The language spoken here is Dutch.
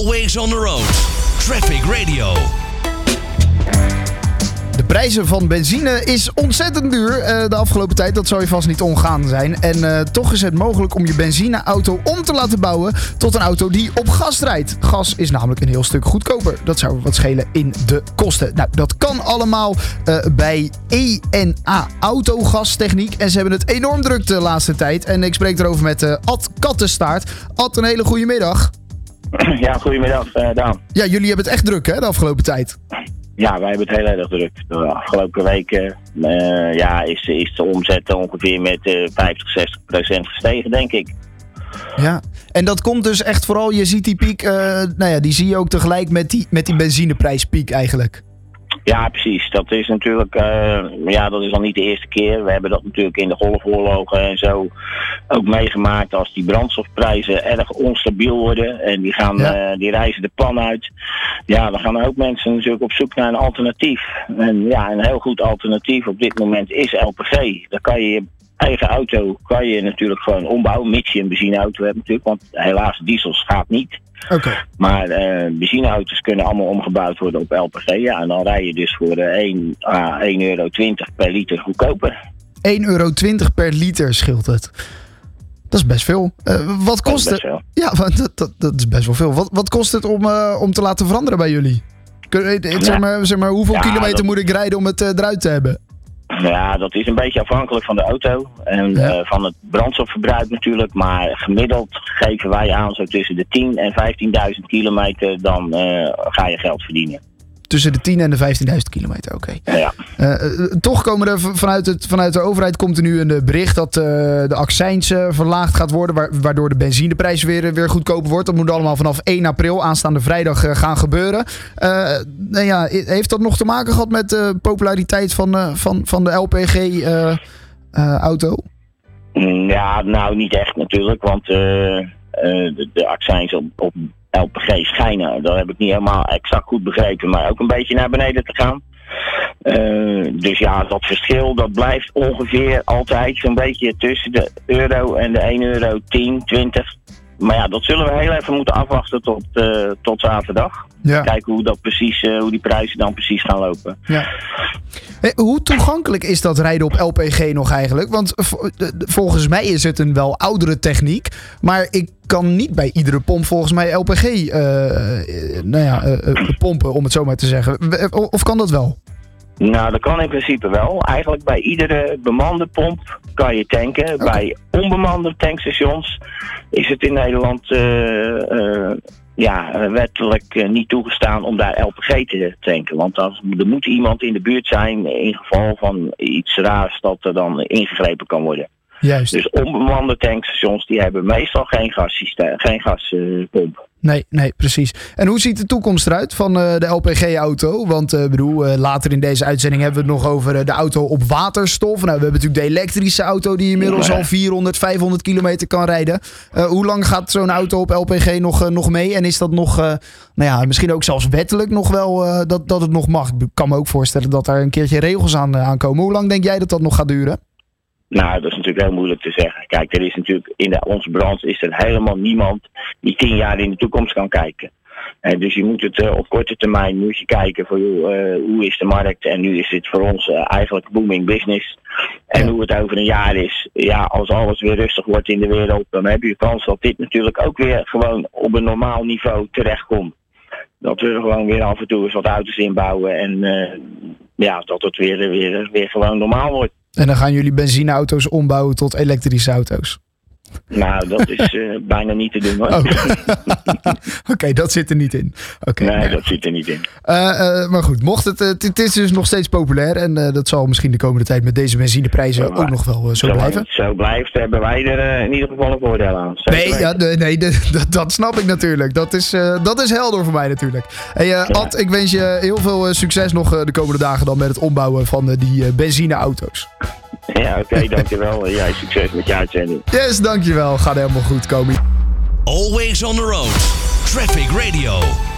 Always on the road. Traffic Radio. De prijzen van benzine is ontzettend duur eh, de afgelopen tijd. Dat zou je vast niet ongaan zijn. En eh, toch is het mogelijk om je benzineauto om te laten bouwen tot een auto die op gas rijdt. Gas is namelijk een heel stuk goedkoper. Dat zou wat schelen in de kosten. Nou, dat kan allemaal eh, bij ENA Autogastechniek. En ze hebben het enorm druk de laatste tijd. En ik spreek erover met Ad Kattenstaart. Ad, een hele goede middag. Ja, goedemiddag, eh, Daan. Ja, jullie hebben het echt druk hè, de afgelopen tijd. Ja, wij hebben het heel erg druk. De afgelopen weken eh, ja, is, is de omzet ongeveer met eh 50, 60 procent gestegen, denk ik. Ja, en dat komt dus echt vooral, je ziet die piek, eh, nou ja, die zie je ook tegelijk met die, met die benzineprijspiek eigenlijk. Ja, precies. Dat is natuurlijk, eh, ja, dat is al niet de eerste keer. We hebben dat natuurlijk in de golfoorlogen en zo ook meegemaakt als die brandstofprijzen erg onstabiel worden en die gaan, Ja. eh, die reizen de pan uit. Ja, dan gaan ook mensen natuurlijk op zoek naar een alternatief. En ja, een heel goed alternatief op dit moment is LPG. Dan kan je je eigen auto kan je natuurlijk gewoon ombouwen, mits je een benzineauto hebt natuurlijk, want helaas diesels gaat niet. Oké. Maar eh, benzineauto's kunnen allemaal omgebouwd worden op LPG. Ja, en dan rij je dus voor eh, 1, ah, 1,20 euro per liter goedkoper. 1,20 euro per liter scheelt het. Dat is best veel. Eh, wat kost het? Ja, dat, dat, dat is best wel veel. Wat, wat kost het om, eh, om te laten veranderen bij jullie? Kun, eh, zeg, maar, zeg maar, hoeveel Ja, kilometer dat- moet ik rijden om het eh, eruit te hebben? Ja, dat is een beetje afhankelijk van de auto en Ja. eh, van het brandstofverbruik natuurlijk. Maar gemiddeld geven wij aan zo tussen de 10 en 15.000 kilometer, dan eh, ga je geld verdienen. Tussen de 10 en de 15.000 kilometer, oké. Ja. Eh, eh, toch komen er vanuit, het, vanuit de overheid komt er nu een eh, bericht dat eh, de accijns eh, verlaagd gaat worden, wa- waardoor de benzineprijs weer, weer goedkoper wordt. Dat moet allemaal vanaf 1 april, aanstaande vrijdag, eh, gaan gebeuren. Eh, nou ja, heeft dat nog te maken gehad met de populariteit van, eh, van, van de LPG-auto? Mm, Ja, nou niet echt natuurlijk, want eh, eh, de, de accijns op, op LPG schijnen, dat heb ik niet helemaal exact goed begrepen, maar ook een beetje naar beneden te gaan. Eh, dus ja, dat verschil dat blijft ongeveer altijd zo'n beetje tussen de euro en de 1 euro 10, 20. Maar ja, dat zullen we heel even moeten afwachten tot, eh, tot zaterdag. ja. Kijken hoe, dat precies, eh, hoe die prijzen dan precies gaan lopen. Ja. Hey, hoe toegankelijk is dat rijden op LPG nog eigenlijk? Want volgens mij is het een wel oudere techniek. Maar ik kan niet bij iedere pomp volgens mij LPG eh, eh, nou ja, eh, eh, pompen, om het zo maar te zeggen. Of kan dat wel? Nou, dat kan in principe wel. Eigenlijk bij iedere bemande pomp kan je tanken. Bij onbemande tankstations is het in Nederland eh, eh, ja, eh, wettelijk eh, niet toegestaan om daar LPG te tanken. Want dan, er moet iemand in de buurt zijn in geval van iets raars dat er dan ingegrepen kan worden. Juist. Dus onbemande tankstations die hebben meestal geen gassysteem, geen gaspomp. Nee, nee, precies. En hoe ziet de toekomst eruit van eh, de LPG-auto? Want eh, bedoel, eh, later in deze uitzending hebben we het nog over de auto op waterstof. Nou, we hebben natuurlijk de elektrische auto die inmiddels Ja. al 400, 500 kilometer kan rijden. Hoe lang gaat zo'n auto op LPG nog, nog mee? En is dat nog, nou ja, misschien ook zelfs wettelijk nog wel dat, dat het nog mag? Ik kan me ook voorstellen dat daar een keertje regels aan, eh, aankomen. Hoe lang denk jij dat dat nog gaat duren? Nou, dat is natuurlijk heel moeilijk te zeggen. Kijk, er is natuurlijk in de, onze branche is er helemaal niemand die tien jaar in de toekomst kan kijken. Eh, dus je moet het eh, op korte termijn moet je kijken voor joh, eh, hoe is de markt en nu is het voor ons eigenlijk booming business. En hoe het over een jaar is, ja, als alles weer rustig wordt in de wereld, dan heb je kans dat dit natuurlijk ook weer gewoon op een normaal niveau terechtkomt. Dat we er gewoon weer af en toe eens wat auto's inbouwen en ja, dat het weer, weer, weer gewoon normaal wordt. En dan gaan jullie benzineauto's ombouwen tot elektrische auto's. Nou, dat is eh, bijna niet te doen hoor. Oh. Oké, dat zit er niet in. Oké. nee, nou, dat zit er niet in. Eh, eh, maar goed, mocht het, het, is dus nog steeds populair en dat zal misschien de komende tijd met deze benzineprijzen Ja, ook nog wel zo blijven. het zo blijft, hebben wij er in ieder geval een voordeel aan. Nee, ja, nee, nee dat, snap ik natuurlijk. Dat is, dat is helder voor mij natuurlijk. Hey, Ad, ik wens je heel veel succes nog de komende dagen dan met het ombouwen van die benzineauto's. Ja, oké, dankjewel. En jij succes met je uitzending. Yes, dankjewel. Gaat helemaal goed, Komi. Always on the road. Traffic Radio.